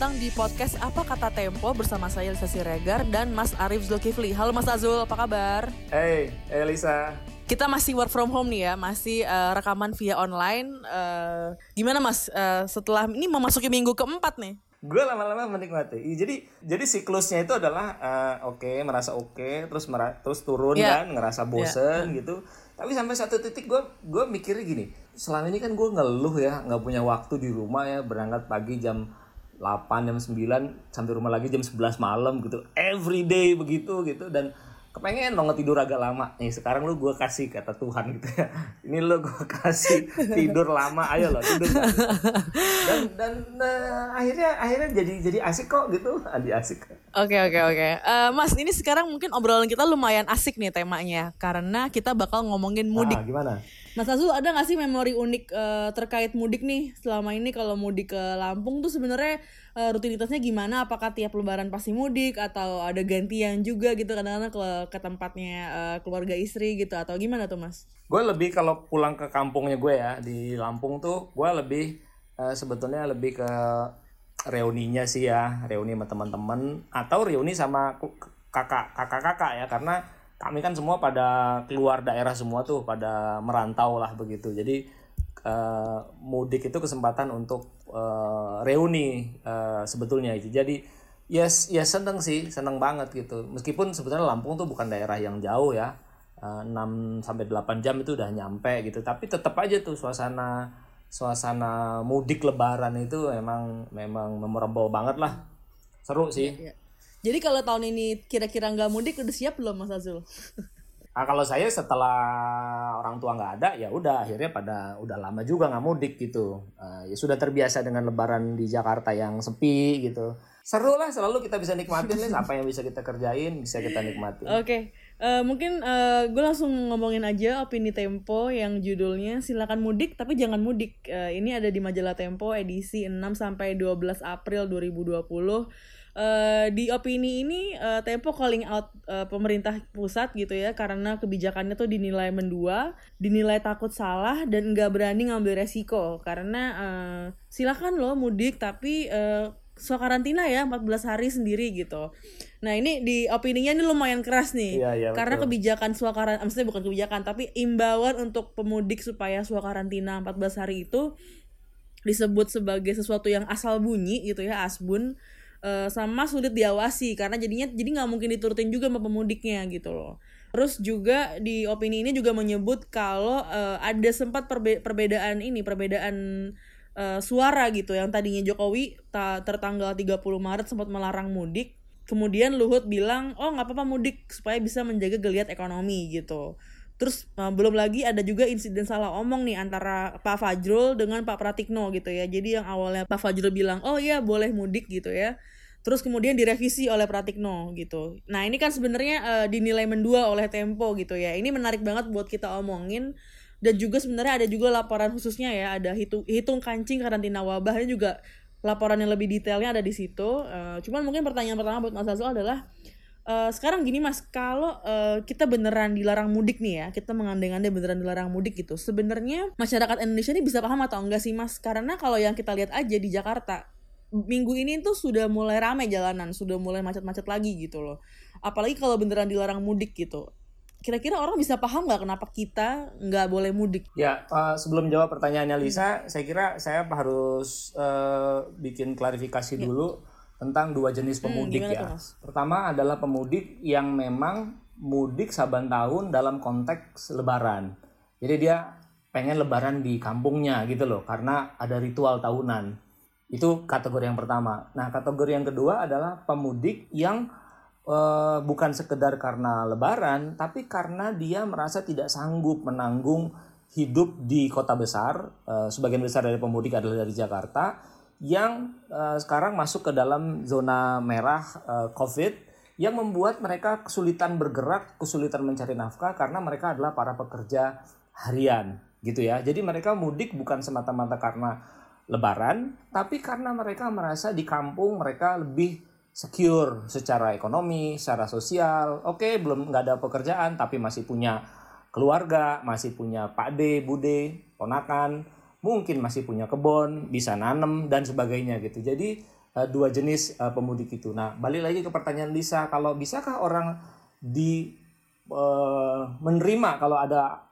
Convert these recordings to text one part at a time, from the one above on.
datang di podcast Apa Kata Tempo bersama saya Lisa Siregar dan Mas Arif Zulkifli. Halo Mas Azul, apa kabar? Hey, hey Lisa. Kita masih work from home nih ya, masih uh, rekaman via online. Uh, gimana Mas uh, setelah ini memasuki minggu keempat nih? Gue lama-lama menikmati. Jadi jadi siklusnya itu adalah uh, oke, okay, merasa oke, okay, terus mera terus turun yeah. kan, ngerasa bosen yeah. gitu. Tapi sampai satu titik gue gue mikirnya gini, selama ini kan gue ngeluh ya, nggak punya waktu di rumah ya, berangkat pagi jam 8 jam 9 sampai rumah lagi jam 11 malam gitu. Every day begitu gitu. Dan kepengen banget tidur agak lama. Nih sekarang lu gue kasih kata Tuhan gitu ya. Ini lu gue kasih tidur lama. Ayo lo tidur dan dan uh, akhirnya akhirnya jadi jadi asik kok gitu. Adi asik oke oke oke. Uh, mas ini sekarang mungkin obrolan kita lumayan asik nih temanya karena kita bakal ngomongin mudik. ah, gimana? Mas Azul ada gak sih memori unik uh, terkait mudik nih? Selama ini kalau mudik ke Lampung tuh sebenarnya uh, rutinitasnya gimana? Apakah tiap Lebaran pasti mudik atau ada gantian juga gitu? Kadang-kadang ke ke tempatnya uh, keluarga istri gitu atau gimana tuh Mas? Gue lebih kalau pulang ke kampungnya gue ya di Lampung tuh gue lebih uh, sebetulnya lebih ke reuninya sih ya reuni sama teman-teman atau reuni sama kakak kakak-kakak ya karena kami kan semua pada keluar daerah semua tuh pada merantau lah begitu. Jadi uh, mudik itu kesempatan untuk uh, reuni uh, sebetulnya. Itu jadi yes ya seneng sih seneng banget gitu. Meskipun sebetulnya Lampung tuh bukan daerah yang jauh ya uh, 6 sampai 8 jam itu udah nyampe gitu. Tapi tetap aja tuh suasana suasana mudik lebaran itu memang memang memorable banget lah seru sih ya, ya. Jadi kalau tahun ini kira-kira nggak mudik udah siap belum Mas Azul? Nah, kalau saya setelah orang tua nggak ada ya udah akhirnya pada udah lama juga nggak mudik gitu. Uh, ya sudah terbiasa dengan lebaran di Jakarta yang sepi gitu. Seru lah selalu kita bisa nikmatin nih apa yang bisa kita kerjain bisa kita nikmatin. Oke. Okay. Eh, mungkin uh, gue langsung ngomongin aja opini Tempo yang judulnya silakan mudik tapi jangan mudik. Uh, ini ada di majalah Tempo edisi 6 sampai 12 April 2020 uh, di opini ini uh, Tempo calling out uh, pemerintah pusat gitu ya karena kebijakannya tuh dinilai mendua, dinilai takut salah dan nggak berani ngambil resiko karena uh, silakan loh mudik tapi uh, so karantina ya 14 hari sendiri gitu. Nah ini di opininya ini lumayan keras nih iya, iya, karena betul. kebijakan karantina, maksudnya bukan kebijakan tapi imbauan untuk pemudik supaya karantina 14 hari itu disebut sebagai sesuatu yang asal bunyi gitu ya asbun uh, sama sulit diawasi karena jadinya jadi nggak mungkin diturutin juga sama pemudiknya gitu loh. Terus juga di opini ini juga menyebut kalau uh, ada sempat perbe perbedaan ini, perbedaan uh, suara gitu yang tadinya Jokowi ta tertanggal 30 Maret sempat melarang mudik. Kemudian Luhut bilang, "Oh, nggak apa-apa mudik supaya bisa menjaga geliat ekonomi." gitu. Terus uh, belum lagi ada juga insiden salah omong nih antara Pak Fajrul dengan Pak Pratikno gitu ya. Jadi yang awalnya Pak Fajrul bilang, "Oh iya, boleh mudik" gitu ya. Terus kemudian direvisi oleh Pratikno gitu. Nah, ini kan sebenarnya uh, dinilai mendua oleh Tempo gitu ya. Ini menarik banget buat kita omongin dan juga sebenarnya ada juga laporan khususnya ya, ada hitung hitung kancing karantina wabah ini juga laporan yang lebih detailnya ada di situ. Uh, cuman mungkin pertanyaan pertama buat Mas Azul adalah Uh, sekarang gini mas, kalau uh, kita beneran dilarang mudik nih ya, kita mengandeng-andeng beneran dilarang mudik gitu, sebenarnya masyarakat Indonesia ini bisa paham atau enggak sih mas? Karena kalau yang kita lihat aja di Jakarta, minggu ini tuh sudah mulai ramai jalanan, sudah mulai macet-macet lagi gitu loh. Apalagi kalau beneran dilarang mudik gitu. Kira-kira orang bisa paham nggak kenapa kita nggak boleh mudik? Ya, uh, sebelum jawab pertanyaannya Lisa, hmm. saya kira saya harus uh, bikin klarifikasi ya. dulu tentang dua jenis hmm, pemudik hmm, ya. Tuh, Pertama adalah pemudik yang memang mudik saban tahun dalam konteks lebaran. Jadi dia pengen lebaran di kampungnya gitu loh karena ada ritual tahunan. Itu kategori yang pertama. Nah, kategori yang kedua adalah pemudik yang uh, bukan sekedar karena lebaran tapi karena dia merasa tidak sanggup menanggung hidup di kota besar. Uh, sebagian besar dari pemudik adalah dari Jakarta yang uh, sekarang masuk ke dalam zona merah uh, COVID yang membuat mereka kesulitan bergerak, kesulitan mencari nafkah karena mereka adalah para pekerja harian gitu ya. Jadi mereka mudik bukan semata-mata karena lebaran, tapi karena mereka merasa di kampung mereka lebih secure secara ekonomi, secara sosial. Oke, belum nggak ada pekerjaan tapi masih punya keluarga, masih punya Pak D, Bude, ponakan mungkin masih punya kebun, bisa nanem dan sebagainya gitu. Jadi uh, dua jenis uh, pemudik itu. Nah, balik lagi ke pertanyaan Lisa, kalau bisakah orang di uh, menerima kalau ada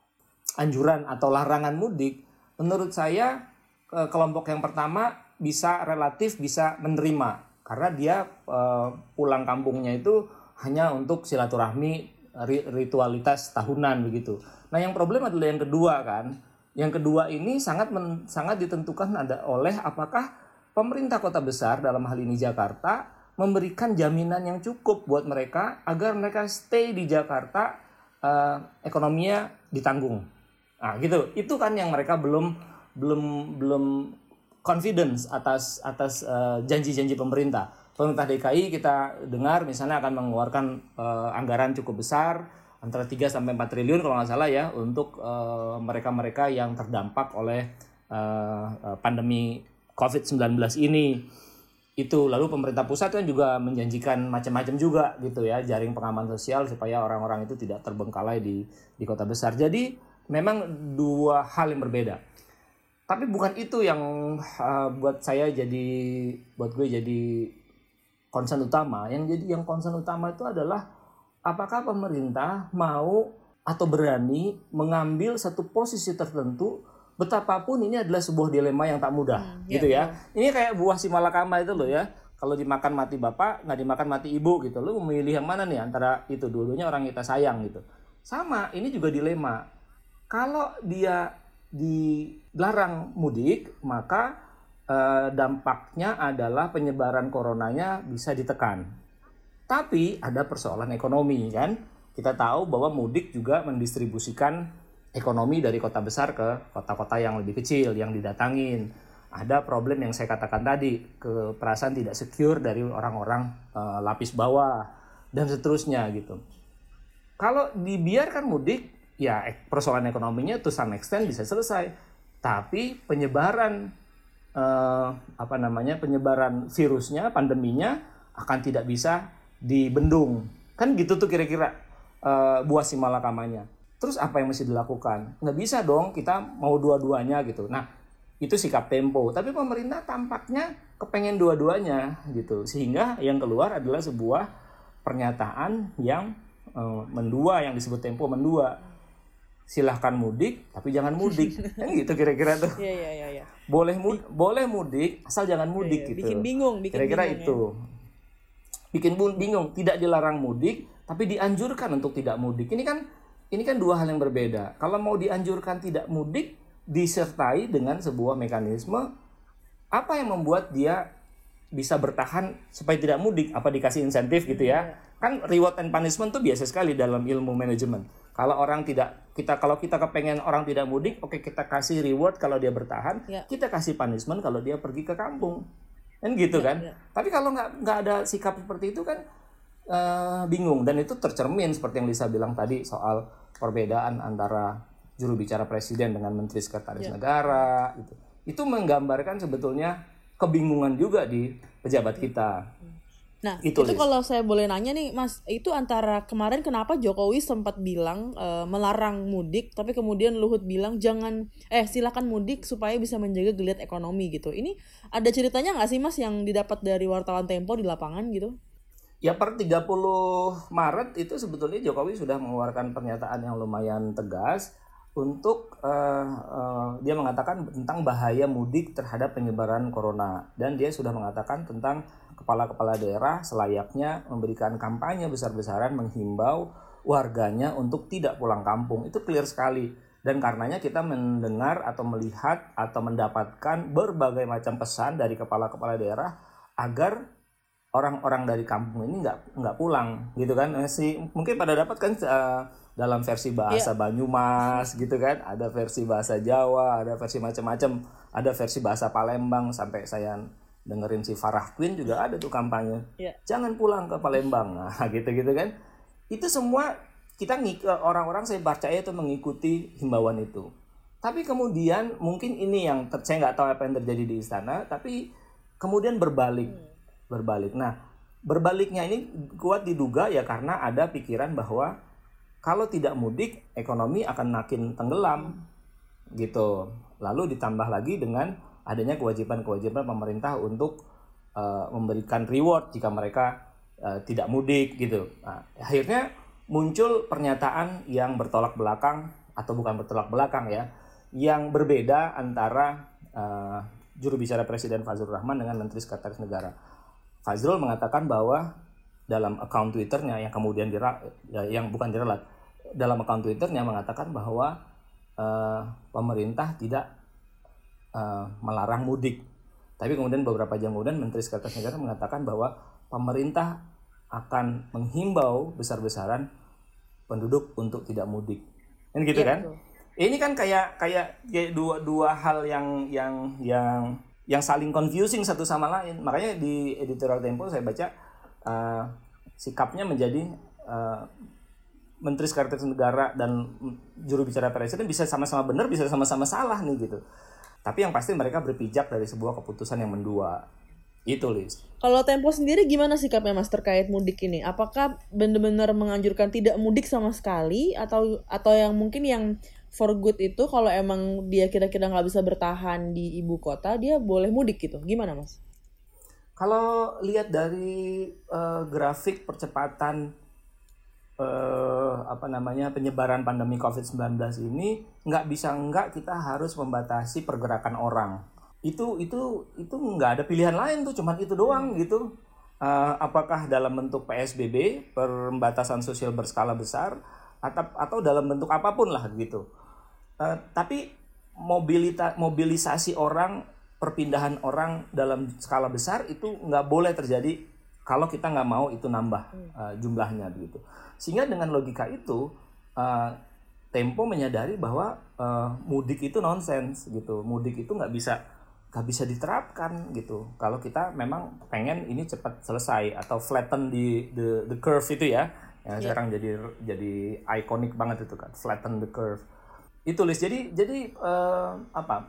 anjuran atau larangan mudik? Menurut saya kelompok yang pertama bisa relatif bisa menerima karena dia uh, pulang kampungnya itu hanya untuk silaturahmi ritualitas tahunan begitu. Nah, yang problem adalah yang kedua kan. Yang kedua ini sangat men, sangat ditentukan ada oleh apakah pemerintah kota besar dalam hal ini Jakarta memberikan jaminan yang cukup buat mereka agar mereka stay di Jakarta uh, ekonominya ditanggung. Nah, gitu. Itu kan yang mereka belum belum belum confidence atas atas uh, janji-janji pemerintah. Pemerintah DKI kita dengar misalnya akan mengeluarkan uh, anggaran cukup besar antara 3 sampai 4 triliun kalau nggak salah ya untuk mereka-mereka uh, yang terdampak oleh uh, pandemi COVID-19 ini. Itu lalu pemerintah pusat kan juga menjanjikan macam-macam juga gitu ya jaring pengaman sosial supaya orang-orang itu tidak terbengkalai di di kota besar. Jadi memang dua hal yang berbeda tapi bukan itu yang uh, buat saya jadi buat gue jadi concern utama yang jadi yang concern utama itu adalah apakah pemerintah mau atau berani mengambil satu posisi tertentu betapapun ini adalah sebuah dilema yang tak mudah hmm, gitu ya, ya. Ini kayak buah si malakama itu loh ya. Kalau dimakan mati bapak, nggak dimakan mati ibu gitu. Lu memilih yang mana nih antara itu dua-duanya orang kita sayang gitu. Sama, ini juga dilema. Kalau dia dilarang mudik, maka eh, dampaknya adalah penyebaran coronanya bisa ditekan. Tapi ada persoalan ekonomi kan. Kita tahu bahwa mudik juga mendistribusikan ekonomi dari kota besar ke kota-kota yang lebih kecil yang didatangin. Ada problem yang saya katakan tadi, perasaan tidak secure dari orang-orang e, lapis bawah dan seterusnya gitu. Kalau dibiarkan mudik, ya persoalan ekonominya to some extent bisa selesai. Tapi penyebaran e, apa namanya? penyebaran virusnya, pandeminya akan tidak bisa dibendung. Kan gitu tuh kira-kira e, buah si malakamanya terus apa yang mesti dilakukan? Nggak bisa dong kita mau dua-duanya gitu. Nah, itu sikap tempo. Tapi pemerintah tampaknya kepengen dua-duanya gitu. Sehingga yang keluar adalah sebuah pernyataan yang uh, mendua, yang disebut tempo mendua. Silahkan mudik, tapi jangan mudik. kan gitu kira-kira tuh. Iya, iya, iya. Ya. Boleh, mud boleh mudik, asal jangan mudik ya, ya. gitu. Bikin bingung, Kira-kira itu. Ya. Bikin bingung, tidak dilarang mudik, tapi dianjurkan untuk tidak mudik. Ini kan ini kan dua hal yang berbeda. Kalau mau dianjurkan tidak mudik, disertai dengan sebuah mekanisme apa yang membuat dia bisa bertahan supaya tidak mudik apa dikasih insentif gitu ya iya. kan reward and punishment tuh biasa sekali dalam ilmu manajemen kalau orang tidak kita kalau kita kepengen orang tidak mudik oke okay, kita kasih reward kalau dia bertahan ya. kita kasih punishment kalau dia pergi ke kampung kan gitu ya, kan ya. tapi kalau nggak nggak ada sikap seperti itu kan uh, bingung dan itu tercermin seperti yang Lisa bilang tadi soal perbedaan antara juru bicara presiden dengan menteri sekretaris ya. negara itu itu menggambarkan sebetulnya kebingungan juga di pejabat iya. kita. Nah, itu, itu kalau saya boleh nanya nih, Mas, itu antara kemarin kenapa Jokowi sempat bilang e, melarang mudik, tapi kemudian Luhut bilang jangan eh silakan mudik supaya bisa menjaga geliat ekonomi gitu. Ini ada ceritanya nggak sih, Mas, yang didapat dari wartawan Tempo di lapangan gitu? Ya per 30 Maret itu sebetulnya Jokowi sudah mengeluarkan pernyataan yang lumayan tegas untuk uh, uh, dia mengatakan tentang bahaya mudik terhadap penyebaran corona dan dia sudah mengatakan tentang kepala-kepala daerah selayaknya memberikan kampanye besar-besaran menghimbau warganya untuk tidak pulang kampung. Itu clear sekali. Dan karenanya kita mendengar atau melihat atau mendapatkan berbagai macam pesan dari kepala-kepala daerah agar orang-orang dari kampung ini nggak nggak pulang gitu kan? Eh, si mungkin pada dapat kan uh, dalam versi bahasa yeah. Banyumas gitu kan? Ada versi bahasa Jawa ada versi macam-macam. Ada versi bahasa Palembang sampai saya dengerin si Farah Queen juga ada tuh kampanye. Yeah. jangan pulang ke Palembang. Nah gitu gitu kan. Itu semua kita orang-orang saya percaya itu mengikuti himbauan itu. Tapi kemudian mungkin ini yang saya nggak tahu apa yang terjadi di istana tapi kemudian berbalik. Hmm. Berbalik. Nah, berbaliknya ini kuat diduga ya karena ada pikiran bahwa kalau tidak mudik ekonomi akan makin tenggelam. Gitu. Lalu ditambah lagi dengan adanya kewajiban-kewajiban pemerintah untuk uh, memberikan reward jika mereka uh, tidak mudik gitu. Nah, akhirnya muncul pernyataan yang bertolak belakang atau bukan bertolak belakang ya, yang berbeda antara uh, juru bicara Presiden Fazlur Rahman dengan Menteri Sekretaris Negara. Fazrul mengatakan bahwa dalam akun Twitternya yang kemudian dira, ya, yang bukan diralat dalam akun Twitternya mengatakan bahwa uh, pemerintah tidak uh, melarang mudik. Tapi kemudian beberapa jam kemudian Menteri Sekretaris Negara mengatakan bahwa pemerintah akan menghimbau besar-besaran penduduk untuk tidak mudik. Kan gitu ya, kan? Betul. Ini kan kayak kayak kayak dua dua hal yang yang yang yang saling confusing satu sama lain. Makanya di editorial Tempo saya baca uh, sikapnya menjadi uh, Menteri Sekretaris Negara dan juru bicara presiden bisa sama-sama benar, bisa sama-sama salah nih gitu. Tapi yang pasti mereka berpijak dari sebuah keputusan yang mendua. Itu, Liz. Kalau Tempo sendiri gimana sikapnya Mas terkait mudik ini? Apakah benar-benar menganjurkan tidak mudik sama sekali atau atau yang mungkin yang for good itu kalau emang dia kira-kira nggak bisa bertahan di ibu kota, dia boleh mudik gitu? Gimana, Mas? Kalau lihat dari uh, grafik percepatan uh, apa namanya penyebaran pandemi COVID-19 ini nggak bisa nggak kita harus membatasi pergerakan orang. Itu itu itu nggak ada pilihan lain tuh, cuman itu doang gitu. Uh, apakah dalam bentuk PSBB, pembatasan sosial berskala besar, atau atau dalam bentuk apa pun lah gitu. Uh, tapi mobilita mobilisasi orang perpindahan orang dalam skala besar itu nggak boleh terjadi kalau kita nggak mau itu nambah uh, jumlahnya begitu. Sehingga dengan logika itu uh, Tempo menyadari bahwa uh, mudik itu nonsens gitu. Mudik itu nggak bisa nggak bisa diterapkan gitu. Kalau kita memang pengen ini cepat selesai atau flatten di the the curve itu ya. Yang yeah. sekarang jadi jadi ikonik banget itu kan flatten the curve. Itu list jadi jadi uh, apa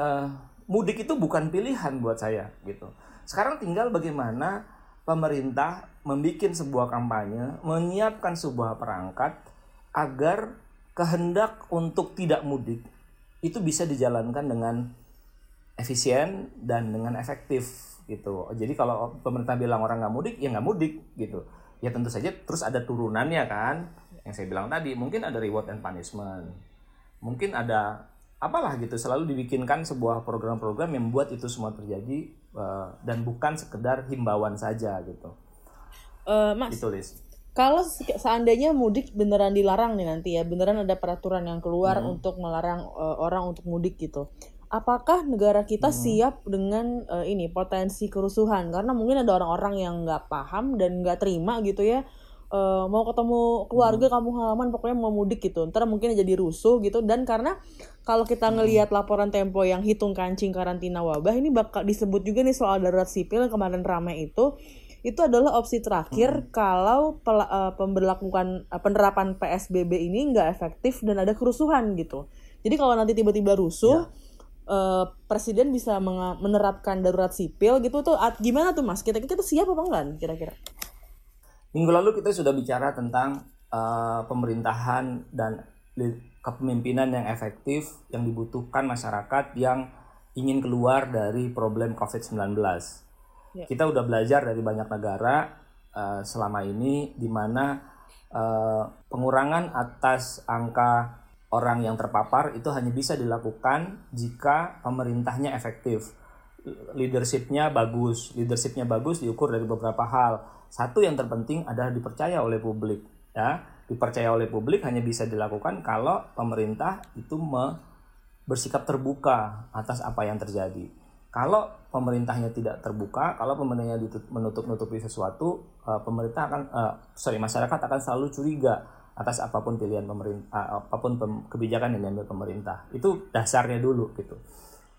uh, mudik itu bukan pilihan buat saya gitu. Sekarang tinggal bagaimana pemerintah membuat sebuah kampanye, menyiapkan sebuah perangkat agar kehendak untuk tidak mudik itu bisa dijalankan dengan efisien dan dengan efektif gitu. Jadi kalau pemerintah bilang orang nggak mudik, ya nggak mudik gitu. Ya tentu saja terus ada turunannya kan. Yang saya bilang tadi mungkin ada reward and punishment. Mungkin ada apalah gitu selalu dibikinkan sebuah program-program yang membuat itu semua terjadi uh, dan bukan sekedar himbauan saja gitu. Uh, mas, ditulis. Kalau seandainya mudik beneran dilarang nih nanti ya, beneran ada peraturan yang keluar hmm. untuk melarang uh, orang untuk mudik gitu. Apakah negara kita hmm. siap dengan uh, ini potensi kerusuhan? Karena mungkin ada orang-orang yang nggak paham dan nggak terima gitu ya uh, mau ketemu keluarga hmm. kamu halaman pokoknya mau mudik gitu ntar mungkin jadi rusuh gitu dan karena kalau kita hmm. ngelihat laporan Tempo yang hitung kancing karantina wabah ini bakal disebut juga nih soal darurat sipil yang kemarin ramai itu itu adalah opsi terakhir hmm. kalau pel, uh, pemberlakuan uh, penerapan PSBB ini nggak efektif dan ada kerusuhan gitu. Jadi kalau nanti tiba-tiba rusuh, ya. uh, presiden bisa menerapkan darurat sipil gitu tuh gimana tuh mas? Kita kita siap apa enggak kira-kira? Minggu lalu kita sudah bicara tentang uh, pemerintahan dan kepemimpinan yang efektif yang dibutuhkan masyarakat yang ingin keluar dari problem COVID-19. Ya. Kita udah belajar dari banyak negara uh, selama ini di mana uh, pengurangan atas angka orang yang terpapar itu hanya bisa dilakukan jika pemerintahnya efektif. Leadershipnya bagus, leadershipnya bagus diukur dari beberapa hal. Satu yang terpenting adalah dipercaya oleh publik ya. Dipercaya oleh publik hanya bisa dilakukan kalau pemerintah itu me bersikap terbuka atas apa yang terjadi. Kalau pemerintahnya tidak terbuka kalau pemerintahnya menutup-nutupi sesuatu uh, pemerintah akan uh, sorry masyarakat akan selalu curiga atas apa pun pilihan pemerintah uh, apa pun kebijakan yang diambil pemerintah. Itu dasarnya dulu gitu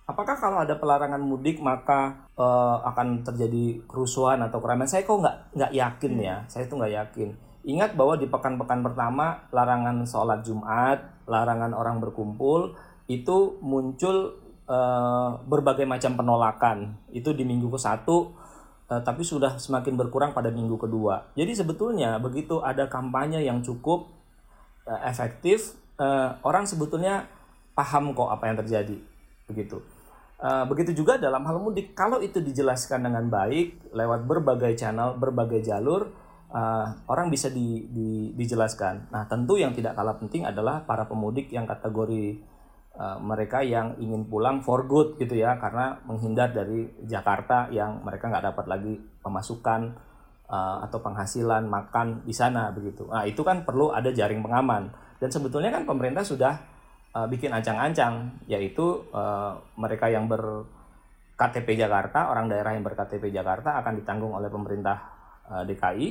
apakah kalau ada pelarangan mudik maka uh, akan terjadi kerusuhan atau keramaian? Saya kok nggak nggak yakin ya. Saya itu nggak yakin. Ingat bahwa di pekan-pekan pertama larangan sholat Jumat, larangan orang berkumpul itu muncul uh, berbagai macam penolakan. Itu di minggu ke satu, uh, tapi sudah semakin berkurang pada minggu kedua. Jadi sebetulnya begitu ada kampanye yang cukup uh, efektif, uh, orang sebetulnya paham kok apa yang terjadi, begitu. Uh, begitu juga dalam hal mudik, kalau itu dijelaskan dengan baik lewat berbagai channel, berbagai jalur, uh, orang bisa di, di, dijelaskan. Nah, tentu yang tidak kalah penting adalah para pemudik yang kategori uh, mereka yang ingin pulang for good gitu ya, karena menghindar dari Jakarta yang mereka nggak dapat lagi pemasukan uh, atau penghasilan makan di sana begitu. Nah, itu kan perlu ada jaring pengaman. Dan sebetulnya kan pemerintah sudah uh, bikin ancang-ancang yaitu uh, mereka yang ber KTP Jakarta, orang daerah yang ber-KTP Jakarta akan ditanggung oleh pemerintah uh, eh, DKI,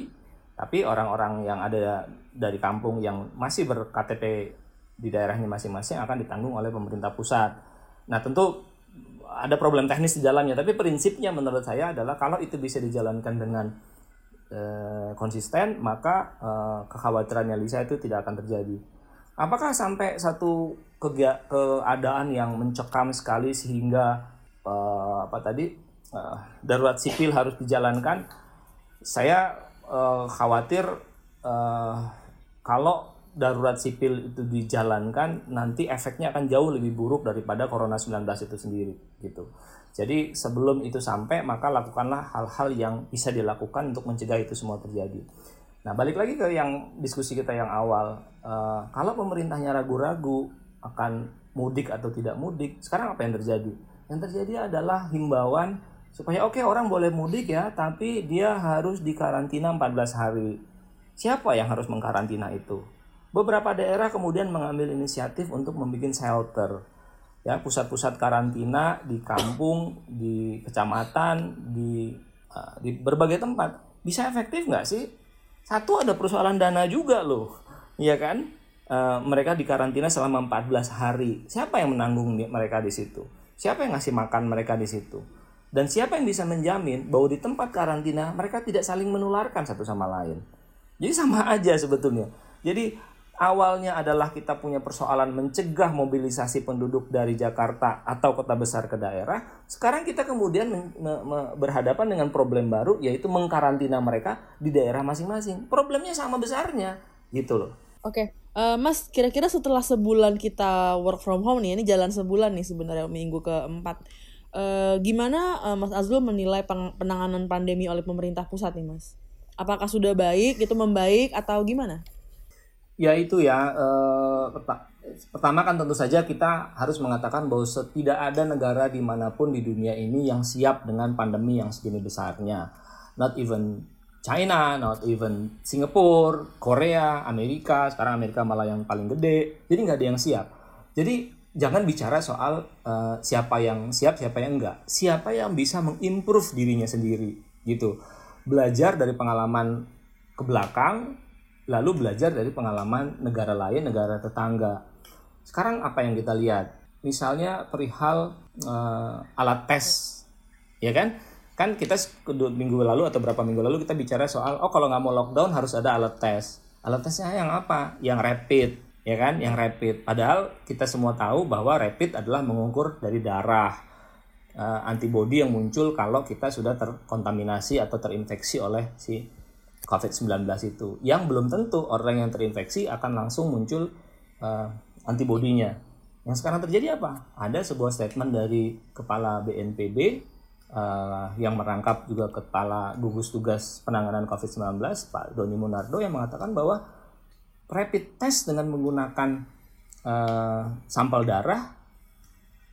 tapi orang-orang yang ada dari kampung yang masih ber-KTP di daerahnya masing-masing akan ditanggung oleh pemerintah pusat. Nah, tentu ada problem teknis di dalamnya, tapi prinsipnya menurut saya adalah kalau itu bisa dijalankan dengan konsisten, maka kekhawatirannya Lisa itu tidak akan terjadi. Apakah sampai satu keadaan yang mencekam sekali sehingga uh, apa tadi uh, darurat sipil harus dijalankan? Saya uh, khawatir uh, kalau darurat sipil itu dijalankan nanti efeknya akan jauh lebih buruk daripada corona 19 itu sendiri gitu. Jadi sebelum itu sampai maka lakukanlah hal-hal yang bisa dilakukan untuk mencegah itu semua terjadi. Nah, balik lagi ke yang diskusi kita yang awal. Uh, kalau pemerintahnya ragu-ragu akan mudik atau tidak mudik, sekarang apa yang terjadi? Yang terjadi adalah himbauan supaya oke okay, orang boleh mudik ya, tapi dia harus dikarantina 14 hari. Siapa yang harus mengkarantina itu? Beberapa daerah kemudian mengambil inisiatif untuk membuat shelter. Ya, pusat-pusat karantina di kampung, di kecamatan, di uh, di berbagai tempat. Bisa efektif nggak sih? Satu ada persoalan dana juga loh, ya kan? E, mereka dikarantina selama 14 hari. Siapa yang menanggung mereka di situ? Siapa yang ngasih makan mereka di situ? Dan siapa yang bisa menjamin bahwa di tempat karantina mereka tidak saling menularkan satu sama lain? Jadi sama aja sebetulnya. Jadi awalnya adalah kita punya persoalan mencegah mobilisasi penduduk dari Jakarta atau kota besar ke daerah. Sekarang kita kemudian berhadapan dengan problem baru yaitu mengkarantina mereka di daerah masing-masing. Problemnya sama besarnya, gitu loh. Oke, okay. uh, eh, Mas, kira-kira setelah sebulan kita work from home nih, ini jalan sebulan nih sebenarnya minggu keempat. Uh, gimana uh, Mas Azul menilai penanganan pandemi oleh pemerintah pusat nih, Mas? Apakah sudah baik, itu membaik atau gimana? Ya itu ya. Eh, pertama kan tentu saja kita harus mengatakan bahwa tidak ada negara di mana pun di dunia ini yang siap dengan pandemi yang segini besarnya. Not even China, not even Singapura, Korea, Amerika. Sekarang Amerika malah yang paling gede. Jadi nggak ada yang siap. Jadi jangan bicara soal uh, siapa yang siap, siapa yang enggak. Siapa yang bisa mengimprove dirinya sendiri gitu. Belajar dari pengalaman ke belakang, lalu belajar dari pengalaman negara lain, negara tetangga. Sekarang apa yang kita lihat? Misalnya perihal uh, alat tes, ya kan? Kan kita minggu lalu atau berapa minggu lalu kita bicara soal, oh kalau nggak mau lockdown harus ada alat tes. Alat tesnya yang apa? Yang rapid, ya kan? Yang rapid. Padahal kita semua tahu bahwa rapid adalah mengukur dari darah uh, antibodi yang muncul kalau kita sudah terkontaminasi atau terinfeksi oleh si COVID-19 itu yang belum tentu orang yang terinfeksi akan langsung muncul uh, antibodinya. Yang sekarang terjadi apa? Ada sebuah statement dari kepala BNPB uh, eh, yang merangkap juga kepala gugus tugas penanganan COVID-19 Pak Doni Munardo yang mengatakan bahwa rapid test dengan menggunakan uh, sampel darah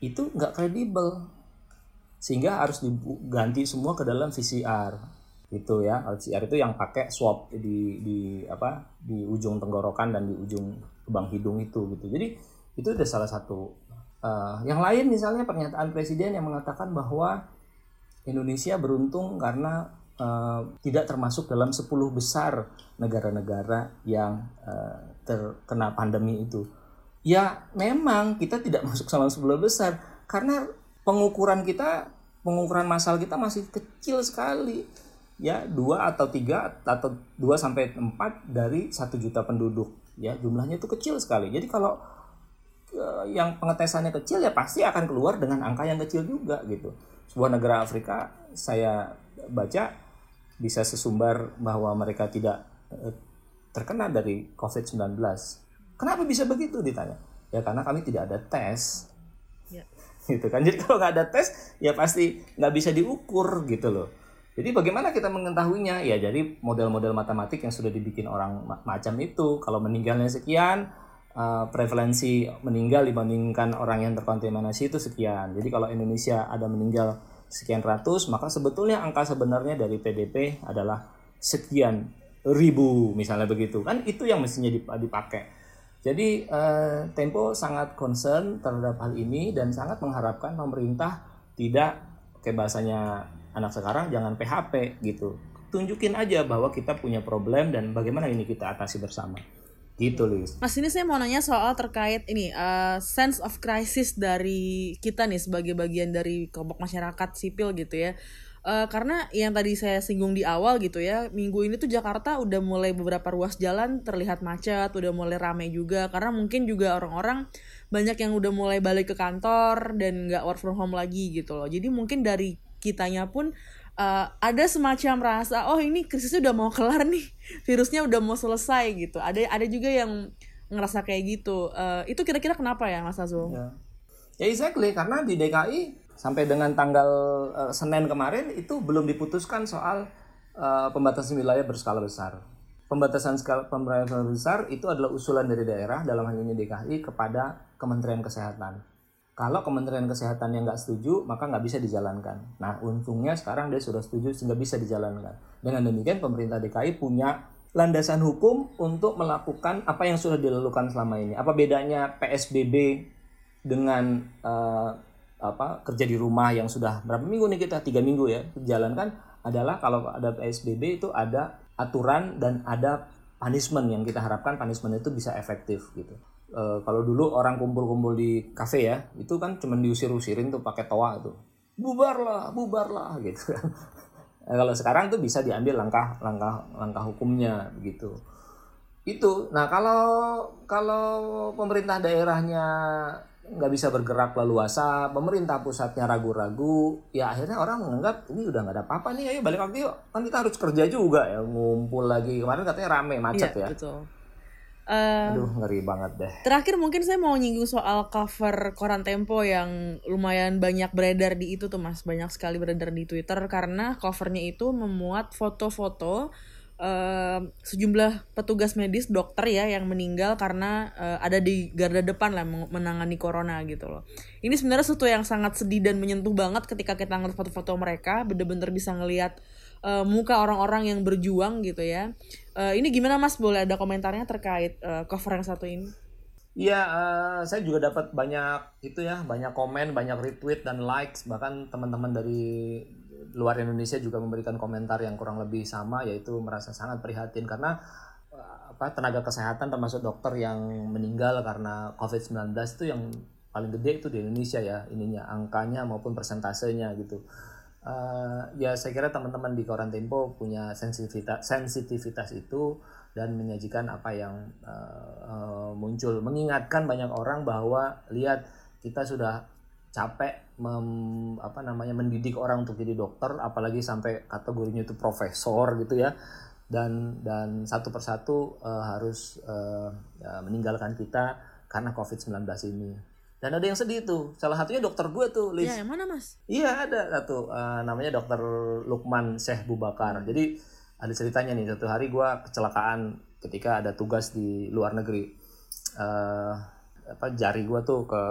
itu nggak kredibel sehingga harus diganti semua ke dalam PCR itu ya LCR itu yang pakai swab di di apa di ujung tenggorokan dan di ujung lubang hidung itu gitu. Jadi itu udah salah satu. Uh, yang lain misalnya pernyataan presiden yang mengatakan bahwa Indonesia beruntung karena uh, tidak termasuk dalam 10 besar negara-negara yang uh, terkena pandemi itu. Ya memang kita tidak masuk dalam 10 besar karena pengukuran kita pengukuran massal kita masih kecil sekali ya dua atau tiga atau dua sampai empat dari satu juta penduduk. Ya jumlahnya itu kecil sekali. Jadi kalau uh, yang pengetesannya kecil ya pasti akan keluar dengan angka yang kecil juga gitu. Sebuah negara Afrika saya baca bisa sesumbar bahwa mereka tidak uh, terkena dari COVID-19 kenapa bisa begitu ditanya? Ya karena kami tidak ada tes. Ya. gitu kan. Jadi kalau nggak ada tes ya pasti nggak bisa diukur gitu loh jadi bagaimana kita mengetahuinya? Ya jadi model-model matematik yang sudah dibikin orang macam itu. Kalau meninggalnya sekian uh, prevalensi meninggal dibandingkan orang yang terkontaminasi itu sekian. Jadi kalau Indonesia ada meninggal sekian ratus maka sebetulnya angka sebenarnya dari PDP adalah sekian ribu misalnya begitu. Kan itu yang mestinya dipakai. Jadi eh, Tempo sangat concern terhadap hal ini dan sangat mengharapkan pemerintah tidak kayak bahasanya anak sekarang jangan PHP gitu. Tunjukin aja bahwa kita punya problem dan bagaimana ini kita atasi bersama. Gitu, Lis. Mas, ini saya mau nanya soal terkait ini uh, sense of crisis dari kita nih sebagai bagian dari kelompok masyarakat sipil gitu ya Uh, karena yang tadi saya singgung di awal gitu ya, minggu ini tuh Jakarta udah mulai beberapa ruas jalan terlihat macet, udah mulai ramai juga karena mungkin juga orang-orang banyak yang udah mulai balik ke kantor dan nggak work from home lagi gitu loh. Jadi mungkin dari kitanya pun uh, ada semacam rasa oh ini krisisnya udah mau kelar nih, virusnya udah mau selesai gitu. Ada ada juga yang ngerasa kayak gitu. Uh, itu kira-kira kenapa ya Mas Azul? Ya. ya exactly karena di DKI sampai dengan tanggal uh, Senin kemarin itu belum diputuskan soal uh, pembatasan wilayah berskala besar. Pembatasan skala pembatasan besar itu adalah usulan dari daerah dalam hal ini DKI kepada Kementerian Kesehatan. Kalau Kementerian Kesehatan yang nggak setuju, maka nggak bisa dijalankan. Nah, untungnya sekarang dia sudah setuju sehingga bisa dijalankan. Dengan demikian, pemerintah DKI punya landasan hukum untuk melakukan apa yang sudah dilakukan selama ini. Apa bedanya PSBB dengan uh, apa kerja di rumah yang sudah berapa minggu nih kita tiga minggu ya jalankan adalah kalau ada PSBB itu ada aturan dan ada punishment yang kita harapkan punishment itu bisa efektif gitu. E, kalau dulu orang kumpul-kumpul di kafe ya itu kan cuma diusir-usirin tuh pakai toa tuh bubarlah bubarlah gitu kan. E, kalau sekarang tuh bisa diambil langkah langkah langkah hukumnya gitu. Itu. Nah, kalau kalau pemerintah daerahnya nggak bisa bergerak leluasa, pemerintah pusatnya ragu-ragu, ya akhirnya orang menganggap ini udah nggak ada apa-apa nih, ayo balik lagi yuk, kan kita harus kerja juga ya, ngumpul lagi kemarin katanya rame macet iya, ya. Betul. Uh, Aduh ngeri banget deh. Terakhir mungkin saya mau nyinggung soal cover koran Tempo yang lumayan banyak beredar di itu tuh mas, banyak sekali beredar di Twitter karena covernya itu memuat foto-foto uh, sejumlah petugas medis dokter ya yang meninggal karena uh, ada di garda depan lah menangani corona gitu loh. Ini sebenarnya sesuatu yang sangat sedih dan menyentuh banget ketika kita ngeliat foto-foto mereka, bener-bener bisa ngelihat uh, muka orang-orang yang berjuang gitu ya. Uh, ini gimana Mas? Boleh ada komentarnya terkait uh, cover yang satu ini? Iya, uh, saya juga dapat banyak itu ya, banyak komen, banyak retweet dan likes, bahkan teman-teman dari luar Indonesia juga memberikan komentar yang kurang lebih sama yaitu merasa sangat prihatin karena apa tenaga kesehatan termasuk dokter yang meninggal karena COVID-19 itu yang paling gede itu di Indonesia ya ininya angkanya maupun persentasenya gitu. Ya saya kira teman-teman di Koran Tempo punya sensitivitas sensitivitas itu dan menyajikan apa yang uh, uh, muncul mengingatkan banyak orang bahwa lihat kita sudah capek mem, apa namanya mendidik orang untuk jadi dokter apalagi sampai kategorinya itu profesor gitu ya dan dan satu persatu uh, harus uh, ya, meninggalkan kita karena COVID-19 ini. Dan ada yang sedih tuh. Salah satunya dokter gue tuh, Liz. Ya, yang mana, Mas? Iya, ada satu uh, namanya dokter Lukman Syekh Bubakar. Jadi ada ceritanya nih, satu hari gue kecelakaan ketika ada tugas di luar negeri. Uh, apa jari gue tuh ke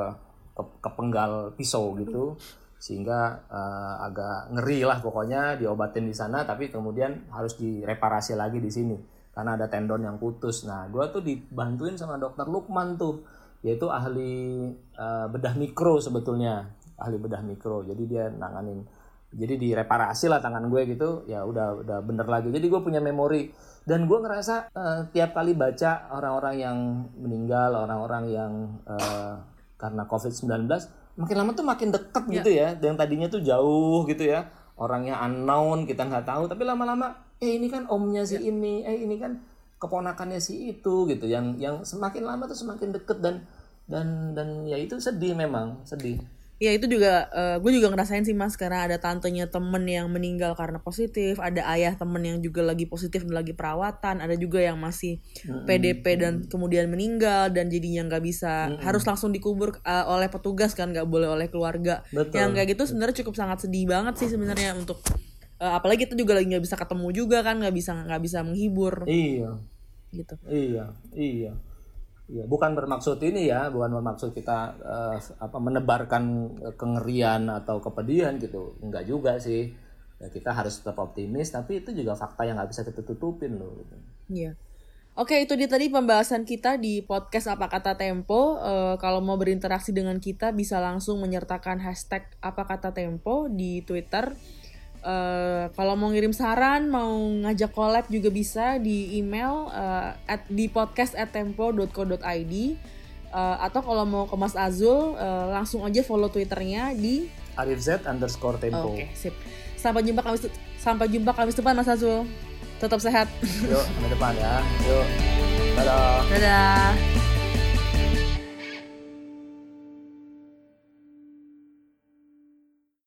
ke, kepenggal pisau gitu sehingga uh, agak ngeri lah pokoknya diobatin di sana tapi kemudian harus direparasi lagi di sini karena ada tendon yang putus. Nah, gue tuh dibantuin sama dokter Lukman tuh, yaitu ahli uh, bedah mikro sebetulnya, ahli bedah mikro. Jadi dia nanganin, jadi direparasi lah tangan gue gitu, ya udah udah bener lagi. Jadi gue punya memori dan gue ngerasa uh, tiap kali baca orang-orang yang meninggal, orang-orang yang uh, karena COVID-19 makin lama tuh makin deket yeah. gitu ya yang tadinya tuh jauh gitu ya orangnya unknown kita nggak tahu tapi lama-lama eh ini kan omnya si yeah. ini eh ini kan keponakannya si itu gitu yang yang semakin lama tuh semakin deket dan dan dan ya itu sedih memang sedih ya itu juga uh, gue juga ngerasain sih mas karena ada tantenya temen yang meninggal karena positif ada ayah temen yang juga lagi positif dan lagi perawatan ada juga yang masih mm-hmm. PDP dan kemudian meninggal dan jadinya nggak bisa mm-hmm. harus langsung dikubur uh, oleh petugas kan nggak boleh oleh keluarga Betul. yang kayak gitu sebenarnya cukup sangat sedih banget sih sebenarnya untuk uh, apalagi kita juga lagi nggak bisa ketemu juga kan nggak bisa nggak bisa menghibur iya gitu iya iya Ya, bukan bermaksud ini ya, bukan bermaksud kita uh, apa menebarkan kengerian atau kepedihan gitu. Enggak juga sih. Ya, kita harus tetap optimis, tapi itu juga fakta yang nggak bisa kita tutupin loh. Gitu. Iya. Oke, itu dia tadi pembahasan kita di podcast Apa Kata Tempo. Uh, kalau mau berinteraksi dengan kita, bisa langsung menyertakan hashtag Apa Kata Tempo di Twitter Uh, kalau mau ngirim saran, mau ngajak collab juga bisa di email uh, at di podcast at tempo.co.id uh, atau kalau mau ke Mas Azul uh, langsung aja follow twitternya di arifz underscore tempo. Oke, okay, sip. Sampai jumpa kami sampai jumpa kami depan Mas Azul. Tetap sehat. Yuk, sampai depan ya. Yuk. Dadah. Dadah.